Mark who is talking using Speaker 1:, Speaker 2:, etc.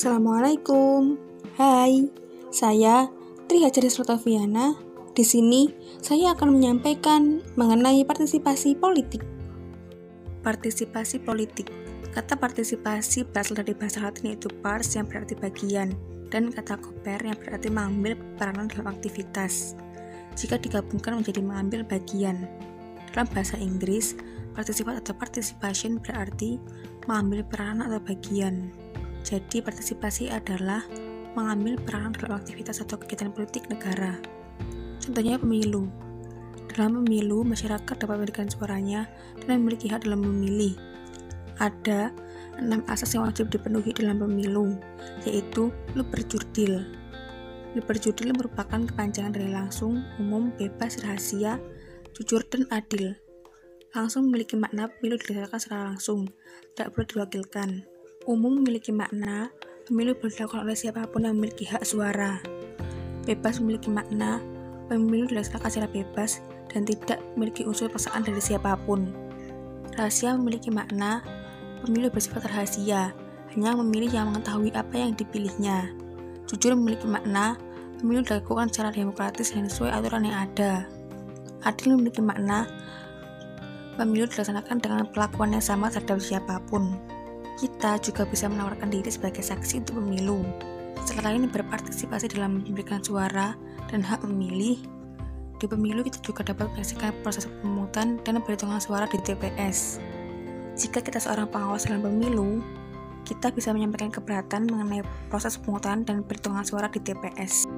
Speaker 1: Assalamualaikum. Hai, saya Tri Hajari Slotoviana. Di sini saya akan menyampaikan mengenai partisipasi politik. Partisipasi politik. Kata partisipasi berasal dari bahasa Latin yaitu pars yang berarti bagian dan kata koper yang berarti mengambil peranan dalam aktivitas. Jika digabungkan menjadi mengambil bagian. Dalam bahasa Inggris, partisipat atau participation berarti mengambil peranan atau bagian. Jadi, partisipasi adalah mengambil peran dalam aktivitas atau kegiatan politik negara. Contohnya pemilu. Dalam pemilu, masyarakat dapat memberikan suaranya dan memiliki hak dalam memilih. Ada enam asas yang wajib dipenuhi dalam pemilu, yaitu luperjurdil. Luperjurdil merupakan kepanjangan dari langsung, umum, bebas, rahasia, jujur, dan adil. Langsung memiliki makna pemilu dilaksanakan secara langsung, tidak perlu diwakilkan umum memiliki makna pemilu dilakukan oleh siapa pun yang memiliki hak suara. Bebas memiliki makna pemilu dilaksanakan secara bebas dan tidak memiliki unsur paksaan dari siapa pun. Rahasia memiliki makna pemilu bersifat rahasia, hanya memilih yang mengetahui apa yang dipilihnya. Jujur memiliki makna pemilu dilakukan secara demokratis dan sesuai aturan yang ada. Adil memiliki makna pemilu dilaksanakan dengan perlakuan yang sama terhadap siapa pun kita juga bisa menawarkan diri sebagai saksi untuk pemilu. Selain berpartisipasi dalam memberikan suara dan hak memilih, di pemilu kita juga dapat menyaksikan proses pemungutan dan perhitungan suara di TPS. Jika kita seorang pengawas dalam pemilu, kita bisa menyampaikan keberatan mengenai proses pemungutan dan perhitungan suara di TPS.